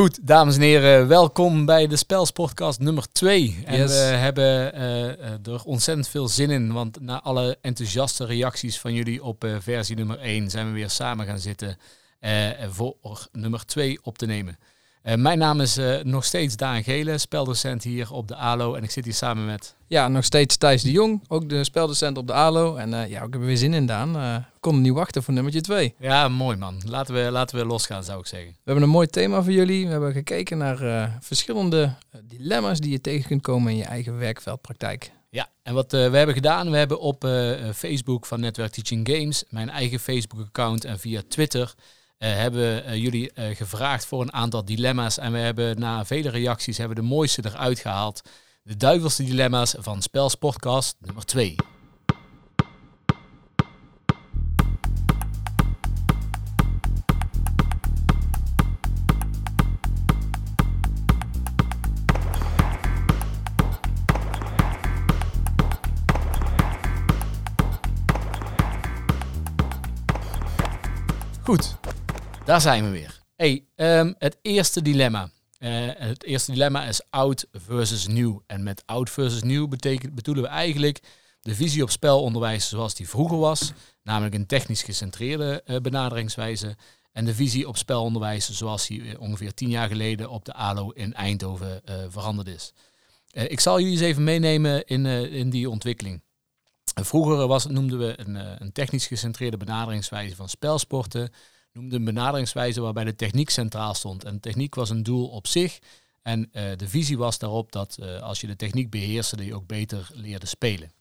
Goed, dames en heren, welkom bij de Spelsportcast nummer 2. En Yes. we hebben eh, eh, er ontzettend veel zin in, want na alle enthousiaste reacties van jullie op eh, versie nummer 1 zijn we weer samen gaan zitten voor nummer 2 op te nemen. Eh, mijn naam is eh, nog steeds Daan Gele, speldocent hier op de ALO en ik zit hier samen met... Ja, nog steeds Thijs de Jong, ook de speldocent op de ALO. En eh, ja, ik heb er weer zin in, Daan. We konden niet wachten voor nummertje 2. Ja, mooi man. Laten we, laten we losgaan, zou ik zeggen. We hebben een mooi thema voor jullie. We hebben gekeken naar verschillende dilemma's die je tegen kunt komen in je eigen werkveldpraktijk. Ja, en wat we hebben gedaan, we hebben op Facebook van Netwerk Teaching Games, mijn eigen Facebook-account en via Twitter, hebben we eh, jullie eh, gevraagd voor een aantal dilemma's. En we hebben na vele reacties hebben de mooiste eruit gehaald. De duivelse dilemma's van Spelsportcast nummer 2. Goed, daar zijn we weer. Hey, ehm, het eerste dilemma. Eh, het eerste dilemma is oud versus nieuw. En met oud versus nieuw bedoelen we eigenlijk de visie op spelonderwijs zoals die vroeger was. Namelijk een technisch gecentreerde eh, benaderingswijze. En de visie op spelonderwijs zoals die eh, ongeveer tien jaar geleden op de ALO in Eindhoven veranderd is. Ik zal jullie eens even meenemen in, in die ontwikkeling. Vroeger was, noemden we een, een technisch gecentreerde benaderingswijze van spelsporten. Noemden een benaderingswijze waarbij de techniek centraal stond. En techniek was een doel op zich. En eh, de visie was daarop dat eh, als je de techniek beheerste, dat je ook beter leerde spelen.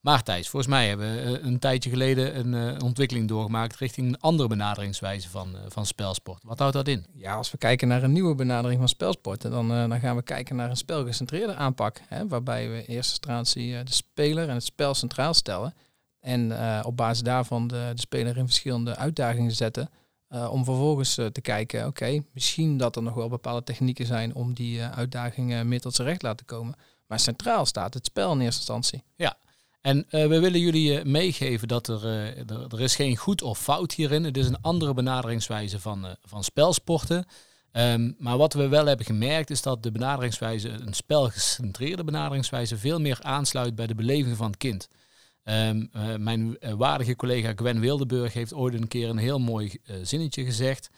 Maar Thijs, volgens mij hebben we eh, een tijdje geleden een ontwikkeling doorgemaakt richting een andere benaderingswijze van, van spelsport. Wat houdt dat in? Ja, als we kijken naar een nieuwe benadering van spelsporten, dan, dan gaan we kijken naar een spelgecentreerde aanpak. Hè, waarbij we in eerste instantie de speler en het spel centraal stellen. En op basis daarvan de, de speler in verschillende uitdagingen zetten. Eh, om vervolgens eh, te kijken, oké, misschien dat er nog wel bepaalde technieken zijn om die eh, uitdagingen meer tot zijn recht te laten komen. Maar centraal staat het spel in eerste instantie. En eh, we willen jullie meegeven dat er, er, er is geen goed of fout hierin. Het is een andere benaderingswijze van, van spelsporten. Ehm, maar wat we wel hebben gemerkt is dat de benaderingswijze, een spelgecentreerde benaderingswijze, veel meer aansluit bij de beleving van het kind. Ehm, eh, mijn eh, waardige collega Gwen Wildeburg heeft ooit een keer een heel mooi eh, zinnetje gezegd,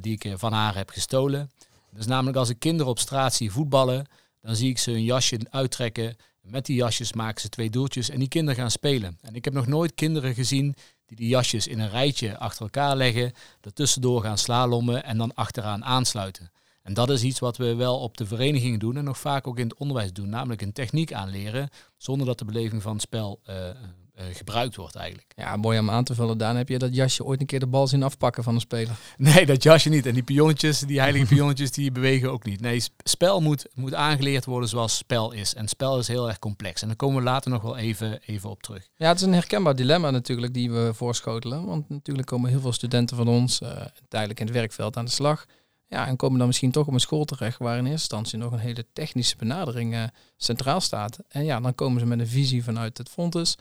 die ik van haar heb gestolen. Dat is namelijk als ik kinderen op straat zie voetballen, dan zie ik ze hun jasje uittrekken. Met die jasjes maken ze twee doeltjes en die kinderen gaan spelen. En ik heb nog nooit kinderen gezien die die jasjes in een rijtje achter elkaar leggen, er tussendoor gaan slalommen en dan achteraan aansluiten. En dat is iets wat we wel op de verenigingen doen en nog vaak ook in het onderwijs doen, namelijk een techniek aanleren, zonder dat de beleving van het spel eh, eh, gebruikt wordt eigenlijk. Ja, mooi om aan te vullen. Daan, heb je dat jasje ooit een keer de bal zien afpakken van een speler? Nee, dat jasje niet. En die pionnetjes, die heilige pionnetjes, die bewegen ook niet. Nee, sp- spel moet, moet aangeleerd worden zoals spel is. En spel is heel erg complex. En daar komen we later nog wel even, even op terug. Ja, het is een herkenbaar dilemma natuurlijk die we voorschotelen. Want natuurlijk komen heel veel studenten van ons eh, tijdelijk in het werkveld aan de slag. Ja, en komen dan misschien toch op een school terecht waar in eerste instantie nog een hele technische benadering eh, centraal staat. En ja, dan komen ze met een visie vanuit het Fontes,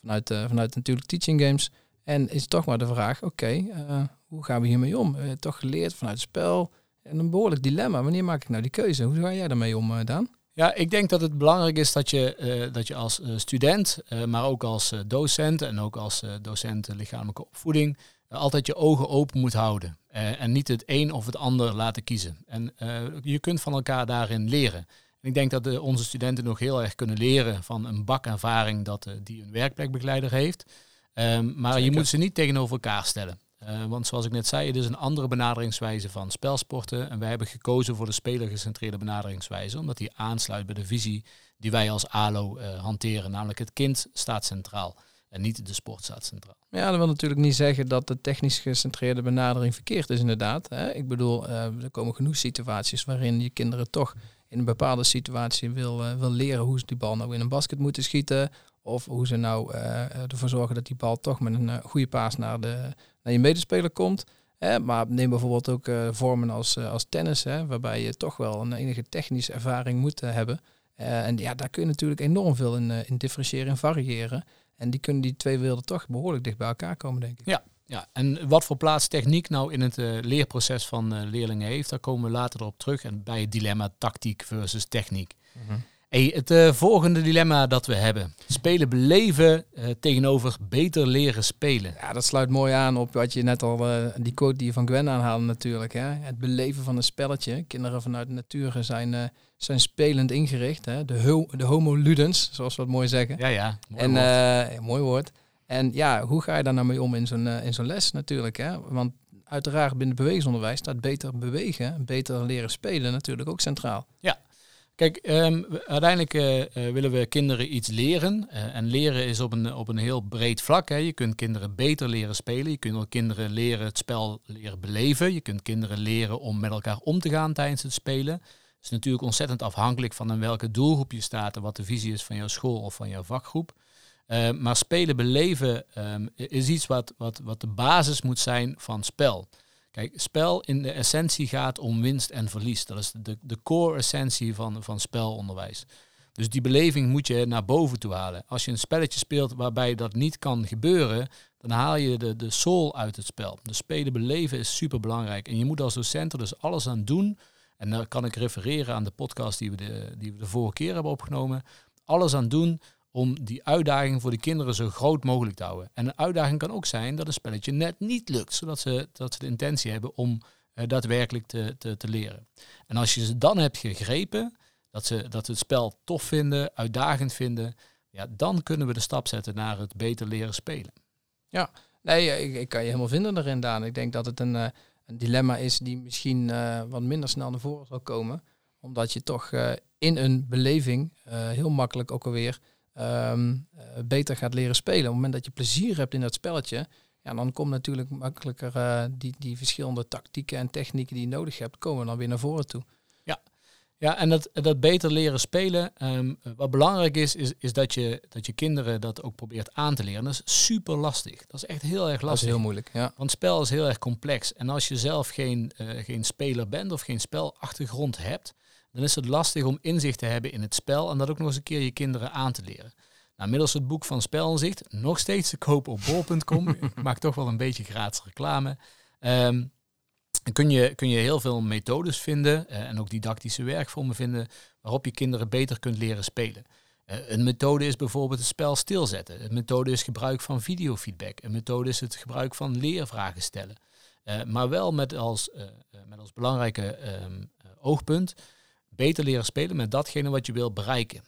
vanuit, eh, vanuit natuurlijk teaching games. En is toch maar de vraag, oké, eh, hoe gaan we hiermee om? Toch geleerd vanuit het spel. En een behoorlijk dilemma. Wanneer maak ik nou die keuze? Hoe ga jij daarmee om, Daan? Ja, ik denk dat het belangrijk is dat je, dat je als student, maar ook als docent en ook als eh, docent lichamelijke opvoeding, altijd je ogen open moet houden. Eh, en niet het een of het ander laten kiezen. En eh, je kunt van elkaar daarin leren. En ik denk dat eh, onze studenten nog heel erg kunnen leren van een bak ervaring dat, eh, die een werkplekbegeleider heeft. Ehm, maar je moet ze niet tegenover elkaar stellen. Eh, want zoals ik net zei, het is een andere benaderingswijze van spelsporten. En wij hebben gekozen voor de spelergecentreerde benaderingswijze, omdat die aansluit bij de visie die wij als ALO eh, hanteren. Namelijk het kind staat centraal en niet de sport staat centraal. Ja, dat wil natuurlijk niet zeggen dat de technisch gecentreerde benadering verkeerd is, inderdaad. Hè. Ik bedoel, eh, er komen genoeg situaties waarin je kinderen toch in een bepaalde situatie wil, eh, wil leren hoe ze die bal nou in een basket moeten schieten. Of hoe ze nou eh, ervoor zorgen dat die bal toch met een goede paas naar, de, naar je medespeler komt. Maar neem bijvoorbeeld ook vormen als, als tennis, hè, waarbij je toch wel een enige technische ervaring moet hebben. En ja, daar kun je natuurlijk enorm veel in, in differentiëren en variëren. En die kunnen die twee werelden toch behoorlijk dicht bij elkaar komen, denk ik. Ja, en wat voor plaats techniek nou in het leerproces van leerlingen heeft, daar komen we later op terug. En bij het dilemma tactiek versus techniek. Mhm. Hey, het uh, volgende dilemma dat we hebben. Spelen beleven uh, tegenover beter leren spelen. Ja, dat sluit mooi aan op wat je net al, uh, die quote die je van Gwen aanhaalde natuurlijk. Hè? Het beleven van een spelletje. Kinderen vanuit de natuur zijn, zijn spelend ingericht. Hè? De, de homo ludens, zoals we het mooi zeggen. Ja, ja. Mooi en, woord. mooi woord. En ja, hoe ga je daar nou mee om in zo'n in zo'n les natuurlijk? Hè? Want uiteraard binnen bewegingsonderwijs staat beter bewegen, beter leren spelen natuurlijk ook centraal. Ja, Kijk, ehm, uiteindelijk uh, willen we kinderen iets leren. Uh, en leren is op een, op een heel breed vlak. Hè. Je kunt kinderen beter leren spelen. Je kunt kinderen leren het spel leren beleven. Je kunt kinderen leren om met elkaar om te gaan tijdens het spelen. Het is natuurlijk ontzettend afhankelijk van in welke doelgroep je staat en wat de visie is van jouw school of van jouw vakgroep. Uh, maar spelen beleven um, is iets wat, wat, wat de basis moet zijn van spel. Kijk, spel in de essentie gaat om winst en verlies. Dat is de, de core essentie van, van spelonderwijs. Dus die beleving moet je naar boven toe halen. Als je een spelletje speelt waarbij dat niet kan gebeuren, dan haal je de, de soul uit het spel. De spelen beleven is super belangrijk. En je moet als docent er dus alles aan doen. En daar kan ik refereren aan de podcast die we de, die we de vorige keer hebben opgenomen. Alles aan doen om die uitdaging voor de kinderen zo groot mogelijk te houden. En een uitdaging kan ook zijn dat een spelletje net niet lukt, zodat ze, dat ze de intentie hebben om uh, daadwerkelijk te, te, te, leren. En als je ze dan hebt gegrepen, dat ze, dat het spel tof vinden, uitdagend vinden, ja, dan kunnen we de stap zetten naar het beter leren spelen. Ja, nee, ik, ik kan je helemaal vinden erin, Daan. Ik denk dat het een, uh, een dilemma is die misschien uh, wat minder snel naar voren zal komen, omdat je toch in een beleving heel makkelijk ook alweer Ehm, eh, beter gaat leren spelen. Op het moment dat je plezier hebt in dat spelletje, ja, dan komt natuurlijk makkelijker uh, die, die verschillende tactieken en technieken die je nodig hebt, komen dan weer naar voren toe. Ja, ja en dat, dat beter leren spelen, ehm, wat belangrijk is, is, is dat, je, dat je kinderen dat ook probeert aan te leren. Dat is super lastig. Dat is echt heel erg lastig. Dat is heel moeilijk, ja. Want spel is heel erg complex. En als je zelf geen, uh, geen speler bent of geen spelachtergrond hebt, dan is het lastig om inzicht te hebben in het spel en dat ook nog eens een keer je kinderen aan te leren. Nou, middels het boek van Spelinzicht, nog steeds te kopen op bol.com. ik maak toch wel een beetje gratis reclame. Um, kun je, kun je heel veel methodes vinden uh, en ook didactische werkvormen vinden waarop je kinderen beter kunt leren spelen. Uh, een methode is bijvoorbeeld het spel stilzetten. Een methode is gebruik van videofeedback. Een methode is het gebruik van leervragen stellen. Uh, maar wel met als, met als belangrijke um, oogpunt beter leren spelen met datgene wat je wil bereiken.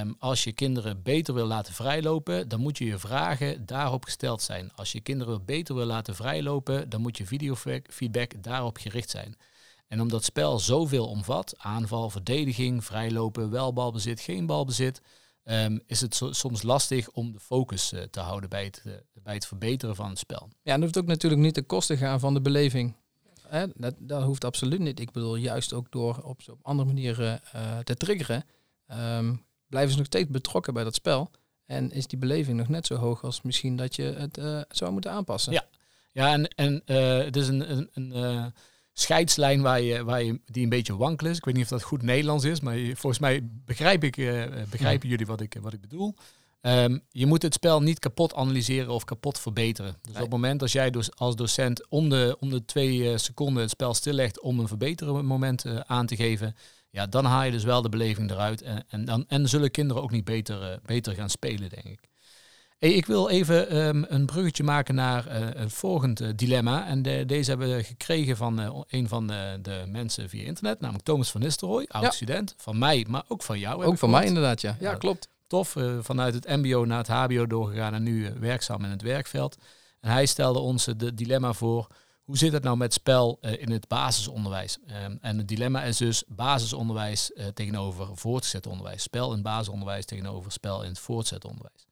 Um, als je kinderen beter wil laten vrijlopen, dan moet je je vragen daarop gesteld zijn. Als je kinderen beter wil laten vrijlopen, dan moet je videofeedback daarop gericht zijn. En omdat spel zoveel omvat, aanval, verdediging, vrijlopen, wel balbezit, geen balbezit, um, is het soms lastig om de focus uh, te houden bij het, uh, bij het verbeteren van het spel. Ja, en dat hoeft ook natuurlijk niet ten koste gaan van de beleving. Hè? Dat, dat hoeft absoluut niet. Ik bedoel, juist ook door op, op andere manieren uh, te triggeren, um, blijven ze nog steeds betrokken bij dat spel. En is die beleving nog net zo hoog als misschien dat je het uh, zou moeten aanpassen. Ja, ja en, en uh, het is een, een, een scheidslijn waar je, waar je, die een beetje wankel is. Ik weet niet of dat goed Nederlands is, maar volgens mij begrijp ik, begrijpen jullie wat ik, wat ik bedoel. Um, je moet het spel niet kapot analyseren of kapot verbeteren. Dus op het moment als jij dus als docent om de, om de twee seconden het spel stillegt om een verbeteren moment aan te geven, ja, dan haal je dus wel de beleving eruit. En, en, dan, en zullen kinderen ook niet beter, uh, beter gaan spelen, denk ik. Hey, ik wil even um, een bruggetje maken naar een volgend dilemma. En de, deze hebben we gekregen van een van de, de, mensen via internet, namelijk Thomas van Nistelrooy, oud-student. Van mij, maar ook van jou. Ook van mij inderdaad, ja. Ja, klopt. Tof, vanuit het mbo naar het hbo doorgegaan en nu werkzaam in het werkveld. En hij stelde ons het dilemma voor hoe zit het nou met spel in het basisonderwijs? Um, en het dilemma is dus basisonderwijs tegenover voortgezet onderwijs. Spel in basisonderwijs tegenover spel in het voortgezet onderwijs.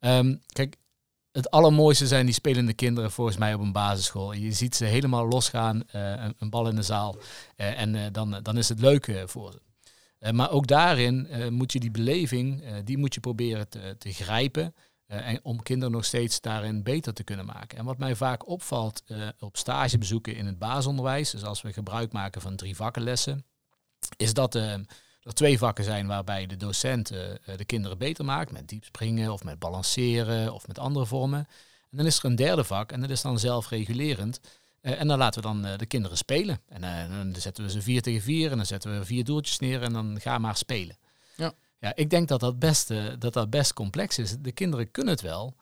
Um, kijk, het allermooiste zijn die spelende kinderen volgens mij op een basisschool. Je ziet ze helemaal losgaan, een, een, bal in de zaal. en dan, dan is het leuk voor ze. Maar ook daarin moet je die beleving, die moet je proberen te, te grijpen. En om kinderen nog steeds daarin beter te kunnen maken. En wat mij vaak opvalt op stagebezoeken in het basisonderwijs, dus als we gebruik maken van drie vakkenlessen, is dat er twee vakken zijn waarbij de docent de kinderen beter maakt, met diep springen of met balanceren of met andere vormen. En dan is er een derde vak en dat is dan zelfregulerend. Uh, en dan laten we dan uh, de kinderen spelen. En uh, dan zetten we ze vier tegen vier en dan zetten we vier doeltjes neer en dan ga maar spelen. Ja. ja, ik denk dat dat best, dat dat best complex is. De kinderen kunnen het wel.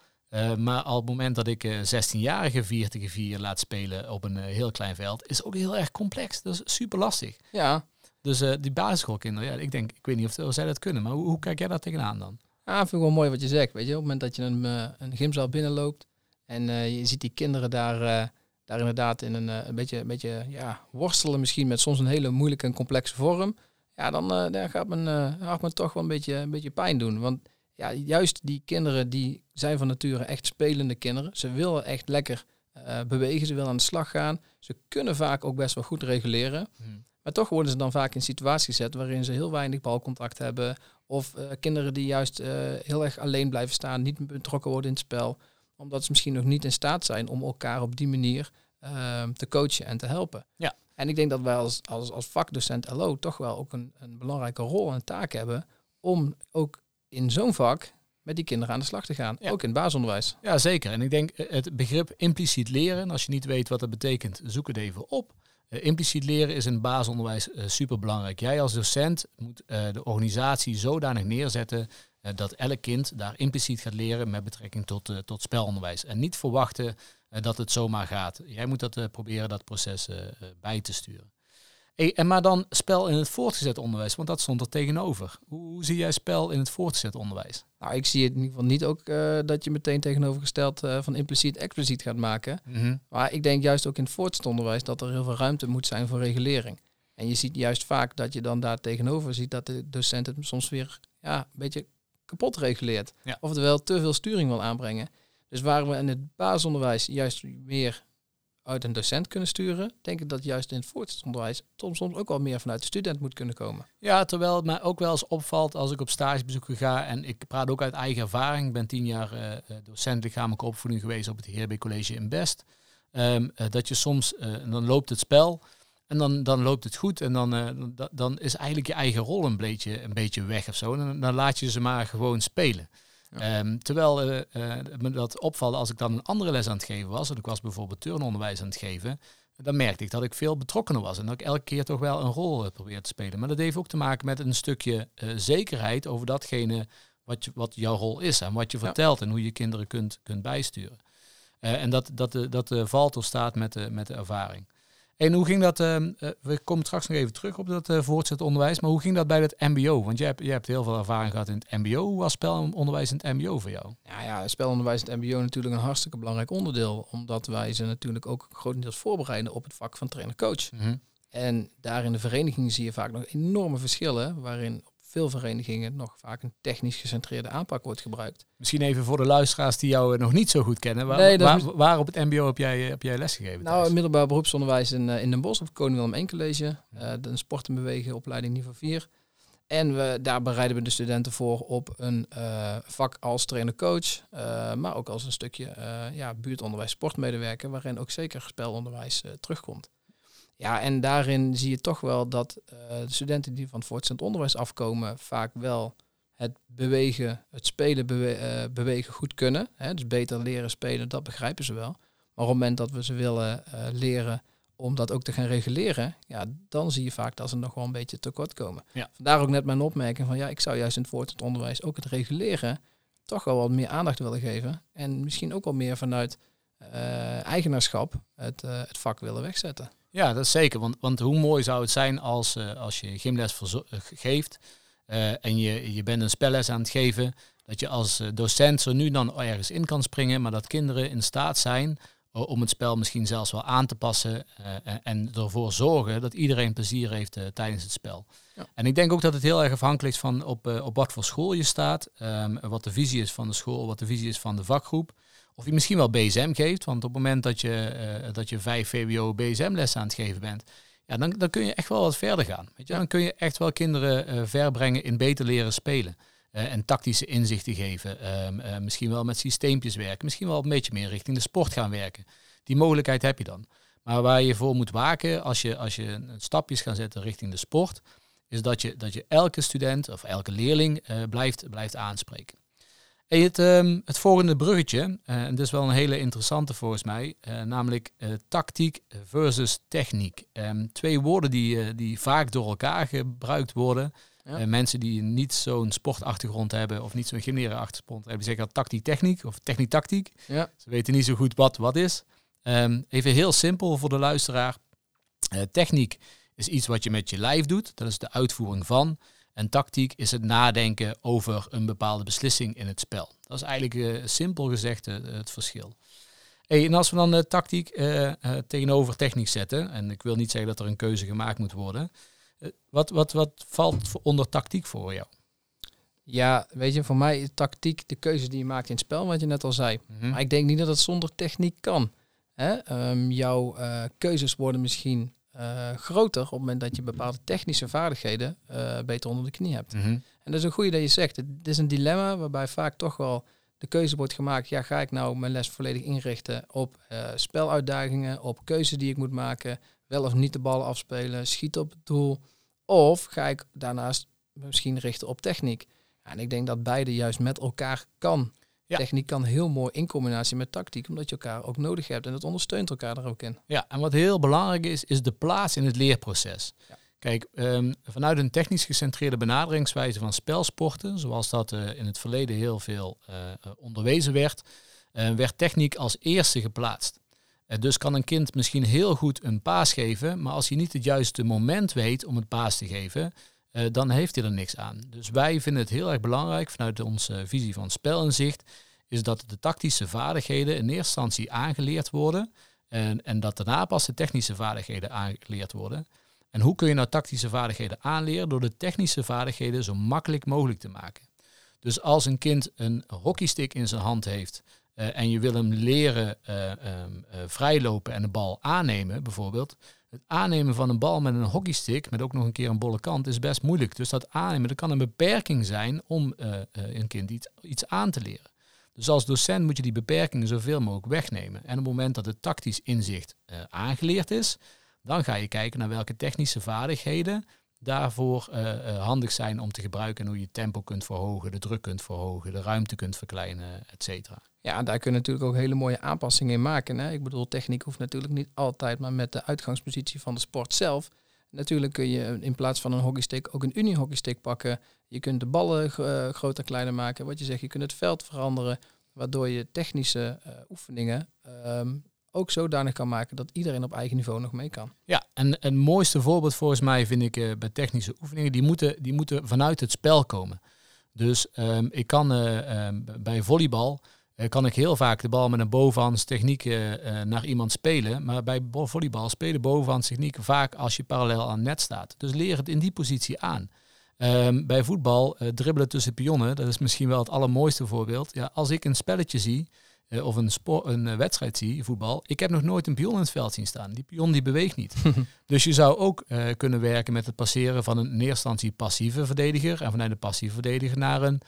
maar op het moment dat ik 16-jarige 4 tegen 4 laat spelen op een heel klein veld, is ook heel erg complex. Dat is super lastig. Ja. Dus die basisschoolkinderen, ja, ik denk, ik weet niet of zij dat kunnen, maar hoe, hoe kijk jij daar tegenaan dan? Ja, vind ik wel mooi wat je zegt. Weet je, op het moment dat je een, een gymzaal binnenloopt en je ziet die kinderen daar daar inderdaad in een, eh, een beetje, een beetje ja, worstelen misschien met soms een hele moeilijke en complexe vorm. Ja, dan, uh, dan gaat, men, uh, gaat men toch wel een beetje, een beetje pijn doen. Want ja, juist die kinderen die zijn van nature echt spelende kinderen. Ze willen echt lekker bewegen, ze willen aan de slag gaan. Ze kunnen vaak ook best wel goed reguleren. Hmm. Maar toch worden ze dan vaak in situaties gezet waarin ze heel weinig balcontact hebben. Of kinderen die juist heel erg alleen blijven staan, niet betrokken worden in het spel omdat ze misschien nog niet in staat zijn om elkaar op die manier ehm, te coachen en te helpen. Ja. En ik denk dat wij als, als, als vakdocent LO toch wel ook een, een belangrijke rol en taak hebben om ook in zo'n vak met die kinderen aan de slag te gaan. Ook in het basisonderwijs. Ja, zeker. En ik denk eh, het begrip impliciet leren, als je niet weet wat dat betekent, zoek het even op. Uh, impliciet leren is in het basisonderwijs uh, super belangrijk. Jij als docent moet de organisatie zodanig neerzetten eh, dat elk kind daar impliciet gaat leren met betrekking tot, uh, tot spelonderwijs. En niet verwachten uh, dat het zomaar gaat. Jij moet dat proberen dat proces bij te sturen. En maar dan spel in het voortgezet onderwijs, want dat stond er tegenover. Hoe, hoe zie jij spel in het voortgezet onderwijs? Nou, ik zie het in ieder geval niet ook dat je meteen tegenovergesteld van impliciet expliciet gaat maken. Mhm. Maar ik denk juist ook in het voortgezet onderwijs dat er heel veel ruimte moet zijn voor regulering. En je ziet juist vaak dat je dan daar tegenover ziet dat de docent het soms weer ja, een beetje kapot reguleert. Ja. Oftewel te veel sturing wil aanbrengen. Dus waar we in het basisonderwijs juist meer uit een docent kunnen sturen, denk ik dat juist in het voortgezet soms ook wel meer vanuit de student moet kunnen komen. Ja, terwijl het mij ook wel eens opvalt als ik op stagebezoeken ga en ik praat ook uit eigen ervaring. Ik ben tien jaar uh, docent lichamelijke opvoeding geweest op het Heerbeek College in Best. Um, dat je soms, uh, dan loopt het spel en dan, dan loopt het goed en dan, uh, dan is eigenlijk je eigen rol een beetje, een beetje weg of zo. En dan, dan laat je ze maar gewoon spelen. Ehm, terwijl uh, me dat opvalde als ik dan een andere les aan het geven was, en ik was bijvoorbeeld turnonderwijs aan het geven, dan merkte ik dat ik veel betrokkener was en dat ik elke keer toch wel een rol probeerde te spelen. Maar dat heeft ook te maken met een stukje zekerheid over datgene wat, je, wat jouw rol is en wat je vertelt en hoe je kinderen kunt, kunt bijsturen. en dat, dat, de, dat valt of staat met de, met de ervaring. En hoe ging dat, uh, we komen straks nog even terug op dat uh, voortgezet onderwijs, maar hoe ging dat bij het mbo? Want jij hebt, jij hebt heel veel ervaring gehad in het mbo. Hoe was spelonderwijs in het mbo voor jou? Ja, ja spelonderwijs in het mbo natuurlijk een hartstikke belangrijk onderdeel, omdat wij ze natuurlijk ook grotendeels voorbereiden op het vak van trainer-coach. Mhm. En daar in de verenigingen zie je vaak nog enorme verschillen, waarin veel verenigingen nog vaak een technisch gecentreerde aanpak wordt gebruikt. Misschien even voor de luisteraars die jou nog niet zo goed kennen. Waar, nee, waar, waar op het mbo heb jij, heb jij lesgegeven? Nou, middelbaar beroepsonderwijs in, eh, in Den Bosch op Koning Willem 1 College. Uh, de sport en bewegen opleiding niveau 4. En we, daar bereiden we de studenten voor op een uh, vak als trainer-coach, uh, maar ook als een stukje ja, buurtonderwijs sportmedewerker, waarin ook zeker spelonderwijs terugkomt. Ja, en daarin zie je toch wel dat uh, de studenten die van het voortgezet onderwijs afkomen, vaak wel het bewegen, het spelen bewe uh, bewegen goed kunnen. Hè? Dus beter leren spelen, dat begrijpen ze wel. Maar op het moment dat we ze willen uh, leren om dat ook te gaan reguleren, ja, dan zie je vaak dat ze nog wel een beetje tekort komen. Ja. Vandaar ook net mijn opmerking van ja, ik zou juist in het voortgezet onderwijs ook het reguleren toch wel wat meer aandacht willen geven. En misschien ook wel meer vanuit eigenaarschap het, het vak willen wegzetten. Ja, dat is zeker. Want, want hoe mooi zou het zijn als, uh, als je gymles uh, geeft uh, en je, je bent een spelles aan het geven, dat je als docent zo nu dan ergens in kan springen, maar dat kinderen in staat zijn om het spel misschien zelfs wel aan te passen en ervoor zorgen dat iedereen plezier heeft tijdens het spel. Ja. En ik denk ook dat het heel erg afhankelijk is van op, op wat voor school je staat, um, wat de visie is van de school, wat de visie is van de vakgroep. Of je misschien wel BSM geeft, want op het moment dat je, uh, dat je vijf VWO BSM-lessen aan het geven bent, ja, dan, dan kun je echt wel wat verder gaan. Weet je? Dan kun je echt wel kinderen uh, verbrengen in beter leren spelen. Uh, en tactische inzichten geven. Ehm, misschien wel met systeempjes werken. Misschien wel een beetje meer richting de sport gaan werken. Die mogelijkheid heb je dan. Maar waar je voor moet waken als je, als je stapjes gaat zetten richting de sport, is dat je, dat je elke student of elke leerling blijft, blijft aanspreken. Hey, het, ehm, het volgende bruggetje, uh, en dit is wel een hele interessante volgens mij, uh, namelijk uh, tactiek versus techniek. Um, twee woorden die, die vaak door elkaar gebruikt worden. Ja. mensen die niet zo'n sportachtergrond hebben of niet zo'n gymnaire achtergrond hebben, zeggen dat tactiek-techniek of techniek-tactiek. Ja. Ze weten niet zo goed wat wat is. Um, even heel simpel voor de luisteraar. techniek is iets wat je met je lijf doet, dat is de uitvoering van. En tactiek is het nadenken over een bepaalde beslissing in het spel. Dat is eigenlijk uh, simpel gezegd uh, het verschil. Hey, en als we dan uh, tactiek tegenover techniek zetten, en ik wil niet zeggen dat er een keuze gemaakt moet worden, wat, wat, wat valt onder tactiek voor jou? Ja, weet je, voor mij is tactiek de keuze die je maakt in het spel, wat je net al zei. Mhm. Maar ik denk niet dat het zonder techniek kan. Hè? Um, jouw keuzes worden misschien uh, groter op het moment dat je bepaalde technische vaardigheden uh, beter onder de knie hebt. Mhm. En dat is een goede dat je zegt. Het is een dilemma waarbij vaak toch wel de keuze wordt gemaakt. Ja, ga ik nou mijn les volledig inrichten op uh, speluitdagingen, op keuzes die ik moet maken, wel of niet de bal afspelen, schieten op het doel. Of ga ik daarnaast misschien richten op techniek. En ik denk dat beide juist met elkaar kan. Techniek kan heel mooi in combinatie met tactiek, omdat je elkaar ook nodig hebt en het ondersteunt elkaar er ook in. Ja, en wat heel belangrijk is, is de plaats in het leerproces. Ja. Kijk, um, vanuit een technisch gecentreerde benaderingswijze van spelsporten, zoals dat uh, in het verleden heel veel uh, onderwezen werd, uh, werd techniek als eerste geplaatst. dus kan een kind misschien heel goed een paas geven, maar als hij niet het juiste moment weet om het paas te geven, dan heeft hij er niks aan. Dus wij vinden het heel erg belangrijk vanuit onze visie van spelinzicht, is dat de tactische vaardigheden in eerste instantie aangeleerd worden en, en dat daarna pas de technische vaardigheden aangeleerd worden. En hoe kun je nou tactische vaardigheden aanleren? Door de technische vaardigheden zo makkelijk mogelijk te maken. Dus als een kind een hockeystick in zijn hand heeft uh, en je wil hem leren um, uh, vrijlopen en de bal aannemen, bijvoorbeeld, het aannemen van een bal met een hockeystick, met ook nog een keer een bolle kant, is best moeilijk. Dus dat aannemen, dat kan een beperking zijn om uh, uh, een kind iets, iets aan te leren. Dus als docent moet je die beperkingen zoveel mogelijk wegnemen. En op het moment dat het tactisch inzicht uh, aangeleerd is, dan ga je kijken naar welke technische vaardigheden daarvoor handig zijn om te gebruiken en hoe je tempo kunt verhogen, de druk kunt verhogen, de ruimte kunt verkleinen, et cetera. Ja, daar kun je natuurlijk ook hele mooie aanpassingen in maken. Hè? Ik bedoel, techniek hoeft natuurlijk niet altijd, maar met de uitgangspositie van de sport zelf. Natuurlijk kun je in plaats van een hockeystick ook een uni-hockeystick pakken. Je kunt de ballen uh, groter kleiner maken. Wat je zegt, je kunt het veld veranderen. Waardoor je technische uh, oefeningen um, ook zodanig kan maken dat iedereen op eigen niveau nog mee kan. Ja, en het mooiste voorbeeld volgens mij vind ik uh, bij technische oefeningen, die moeten, die moeten vanuit het spel komen. Dus um, ik kan um, bij volleybal kan ik heel vaak de bal met een bovenhands techniek uh, naar iemand spelen. Maar bij volleybal spelen bovenhands techniek vaak als je parallel aan net staat. Dus leer het in die positie aan. Um, bij voetbal uh, dribbelen tussen pionnen, dat is misschien wel het allermooiste voorbeeld. Ja, als ik een spelletje zie, of een, een wedstrijd zie, voetbal, ik heb nog nooit een pion in het veld zien staan. Die pion die beweegt niet. dus je zou ook kunnen werken met het passeren van een neerstandstie passieve verdediger en vanuit de passieve verdediger naar een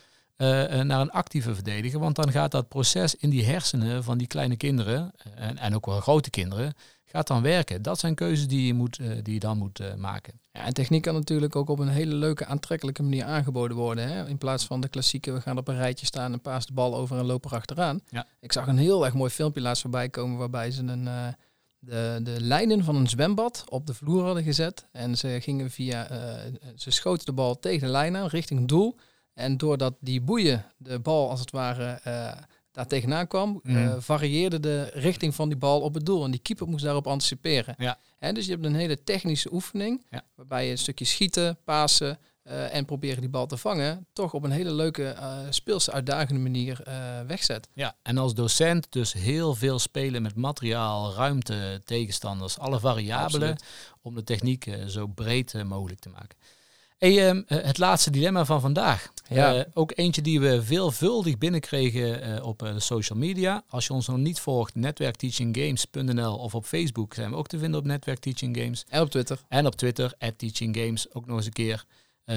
naar een actieve verdediger. Want dan gaat dat proces in die hersenen van die kleine kinderen, eh, en, en ook wel grote kinderen, gaat dan werken. Dat zijn keuzes die je, moet, die je dan moet maken. Ja, en techniek kan natuurlijk ook op een hele leuke, aantrekkelijke manier aangeboden worden. Hè? In plaats van de klassieke, we gaan op een rijtje staan en paas de bal over en lopen achteraan. Ja. Ik zag een heel erg mooi filmpje laatst voorbij komen waarbij ze een, uh, de, de lijnen van een zwembad op de vloer hadden gezet. En ze gingen via, ze schoten de bal tegen de lijn aan richting het doel. En doordat die boeien de bal als het ware uh, daar tegenaan kwam, mm. uh, varieerde de richting van die bal op het doel. En die keeper moest daarop anticiperen. Ja. En dus je hebt een hele technische oefening, ja. waarbij je een stukje schieten, pasen uh, en proberen die bal te vangen, toch op een hele leuke, speelse, uitdagende manier wegzet. Ja, en als docent dus heel veel spelen met materiaal, ruimte, tegenstanders, alle variabelen, Absoluut. om de techniek zo breed mogelijk te maken. Hey, ehm, eh, het laatste dilemma van vandaag. Ja. Uh, ook eentje die we veelvuldig binnenkregen uh, op de social media. Als je ons nog niet volgt, netwerkteachinggames.nl of op Facebook zijn we ook te vinden op Netwerk Teaching Games. En op Twitter. En op Twitter, at Teaching Games, ook nog eens een keer.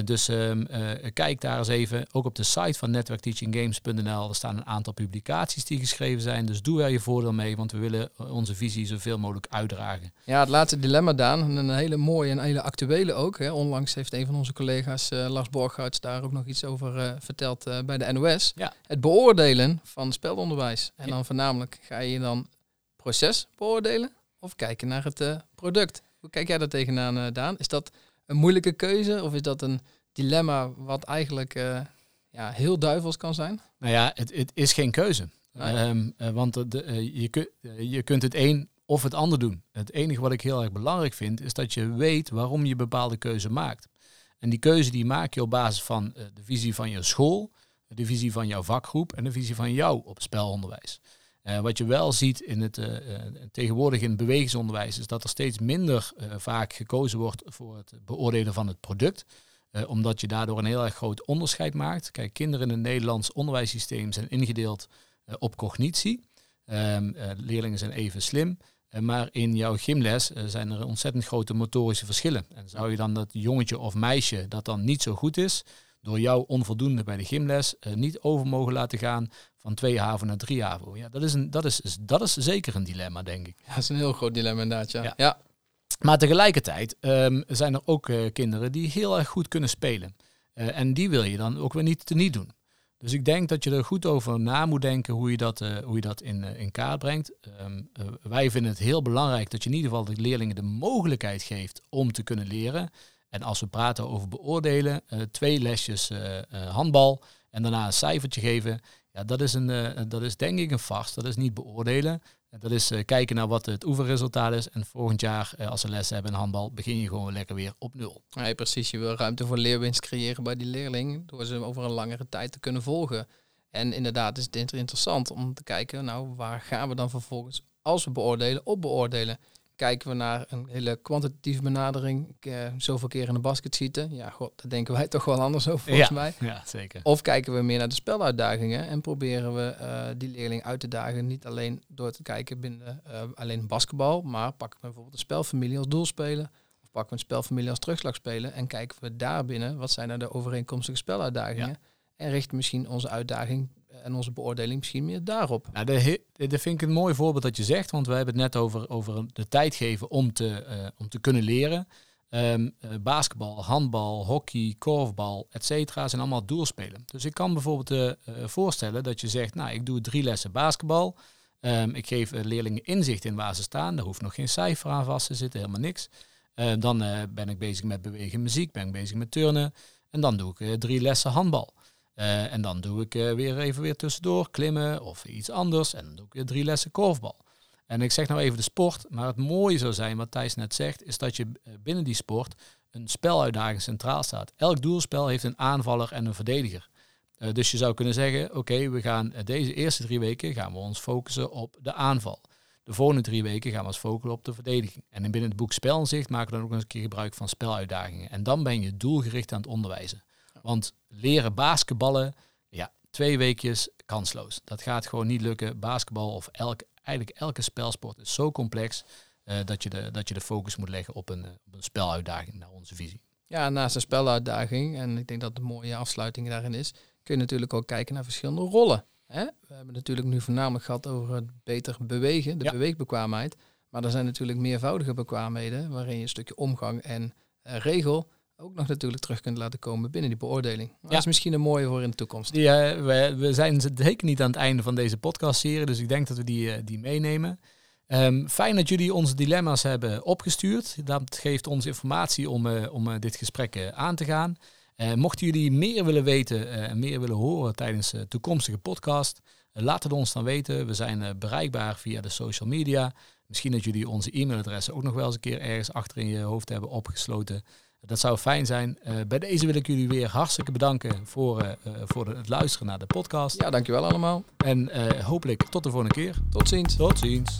Dus ehm, kijk daar eens even. Ook op de site van netwerkteachinggames.nl. Er staan een aantal publicaties die geschreven zijn. Dus doe er je voordeel mee, want we willen onze visie zoveel mogelijk uitdragen. Ja, het laatste dilemma, Daan. Een hele mooie en hele actuele ook. Hè. Onlangs heeft een van onze collega's, Lars Borghouts, daar ook nog iets over verteld bij de NOS. Ja. Het beoordelen van spelonderwijs. En dan voornamelijk ga je dan proces beoordelen of kijken naar het uh, product. Hoe kijk jij daar tegenaan, uh, Daan? Is dat een moeilijke keuze of is dat een dilemma wat eigenlijk uh, ja, heel duivels kan zijn? Nou ja, het, het is geen keuze. Um, want de, je, kun, je kunt het een of het ander doen. Het enige wat ik heel erg belangrijk vind, is dat je weet waarom je bepaalde keuze maakt. En die keuze die maak je op basis van de visie van je school, de visie van jouw vakgroep en de visie van jou op spelonderwijs. Uh, wat je wel ziet in het, uh, tegenwoordig in het bewegingsonderwijs is dat er steeds minder vaak gekozen wordt voor het beoordelen van het product. omdat je daardoor een heel erg groot onderscheid maakt. Kijk, kinderen in het Nederlands onderwijssysteem zijn ingedeeld op cognitie. Ehm, leerlingen zijn even slim. maar in jouw gymles zijn er ontzettend grote motorische verschillen. En zou je dan dat jongetje of meisje dat dan niet zo goed is, door jou onvoldoende bij de gymles niet over mogen laten gaan van twee haven naar drie haven. Ja, dat is, een, dat, is, dat is zeker een dilemma, denk ik. Ja, dat is een heel groot dilemma inderdaad, ja. ja. Maar tegelijkertijd um, zijn er ook uh, kinderen die heel erg goed kunnen spelen. Uh, en die wil je dan ook weer niet te niet doen. Dus ik denk dat je er goed over na moet denken hoe je dat, uh, hoe je dat in, in kaart brengt. Um, wij vinden het heel belangrijk dat je in ieder geval de leerlingen de mogelijkheid geeft om te kunnen leren. En als we praten over beoordelen, twee lesjes handbal en daarna een cijfertje geven. Ja, dat is, een, dat is denk ik een vast. Dat is niet beoordelen. Dat is kijken naar wat het oefenresultaat is. En volgend jaar, als ze les hebben in handbal, begin je gewoon lekker weer op nul. Ja, precies. Je wil ruimte voor leerwinst creëren bij die leerling. Door ze over een langere tijd te kunnen volgen. En inderdaad is het interessant om te kijken, nou, waar gaan we dan vervolgens, als we beoordelen, op beoordelen? Kijken we naar een hele kwantitatieve benadering, uh, zoveel keer in de basket schieten. Ja, god, daar denken wij toch wel anders over volgens ja, mij. Ja, zeker. Of kijken we meer naar de speluitdagingen en proberen we uh, die leerling uit te dagen. Niet alleen door te kijken binnen uh, alleen basketbal, maar pakken we bijvoorbeeld een spelfamilie als doelspelen. Of pakken we een spelfamilie als terugslagspelen en kijken we daar binnen wat zijn er de overeenkomstige speluitdagingen. Ja. En richten misschien onze uitdaging en onze beoordeling misschien meer daarop. Nou, dat vind ik een mooi voorbeeld dat je zegt, want we hebben het net over, over de tijd geven om te, uh, om te kunnen leren. Um, uh, basketbal, handbal, hockey, korfbal, et cetera, zijn allemaal doelspelen. Dus ik kan bijvoorbeeld voorstellen dat je zegt, nou, ik doe drie lessen basketbal. Um, ik geef leerlingen inzicht in waar ze staan. Daar hoeft nog geen cijfer aan vast te zitten, helemaal niks. dan ben ik bezig met bewegen muziek, ben ik bezig met turnen. En dan doe ik drie lessen handbal. Uh, en dan doe ik uh, weer even weer tussendoor klimmen of iets anders. En dan doe ik weer drie lessen korfbal. En ik zeg nou even de sport, maar het mooie zou zijn, wat Thijs net zegt, is dat je eh, binnen die sport een speluitdaging centraal staat. Elk doelspel heeft een aanvaller en een verdediger. Dus je zou kunnen zeggen, oké, we gaan deze eerste drie weken gaan we ons focussen op de aanval. De volgende drie weken gaan we ons focussen op de verdediging. En binnen het boek Spelinzicht maken we dan ook eens een keer gebruik van speluitdagingen. En dan ben je doelgericht aan het onderwijzen. Want leren basketballen, ja, twee weekjes kansloos. Dat gaat gewoon niet lukken. Basketbal of elk, eigenlijk elke spelsport is zo complex uh, dat, je de, dat je de focus moet leggen op een, op een speluitdaging naar onze visie. Ja, naast een speluitdaging, en ik denk dat de mooie afsluiting daarin is, kun je natuurlijk ook kijken naar verschillende rollen. Hè? We hebben natuurlijk nu voornamelijk gehad over het beter bewegen, de beweegbekwaamheid. Maar er zijn natuurlijk meervoudige bekwaamheden waarin je een stukje omgang en uh, regel ook nog natuurlijk terug kunt laten komen binnen die beoordeling. Dat is misschien een mooie voor in de toekomst. Ja, we, we zijn zeker niet aan het einde van deze podcast-serie, dus ik denk dat we die, eh, die meenemen. Um, fijn dat jullie onze dilemma's hebben opgestuurd. Dat geeft ons informatie om, uh, om uh, dit gesprek aan te gaan. mochten jullie meer willen weten en meer willen horen tijdens de toekomstige podcast, laat het ons dan weten. We zijn bereikbaar via de social media. Misschien dat jullie onze e-mailadressen ook nog wel eens een keer ergens achter in je hoofd hebben opgesloten. Dat zou fijn zijn. Uh, bij deze wil ik jullie weer hartstikke bedanken voor, uh, voor het luisteren naar de podcast. Ja, dankjewel allemaal. En hopelijk tot de volgende keer. Tot ziens. Tot ziens.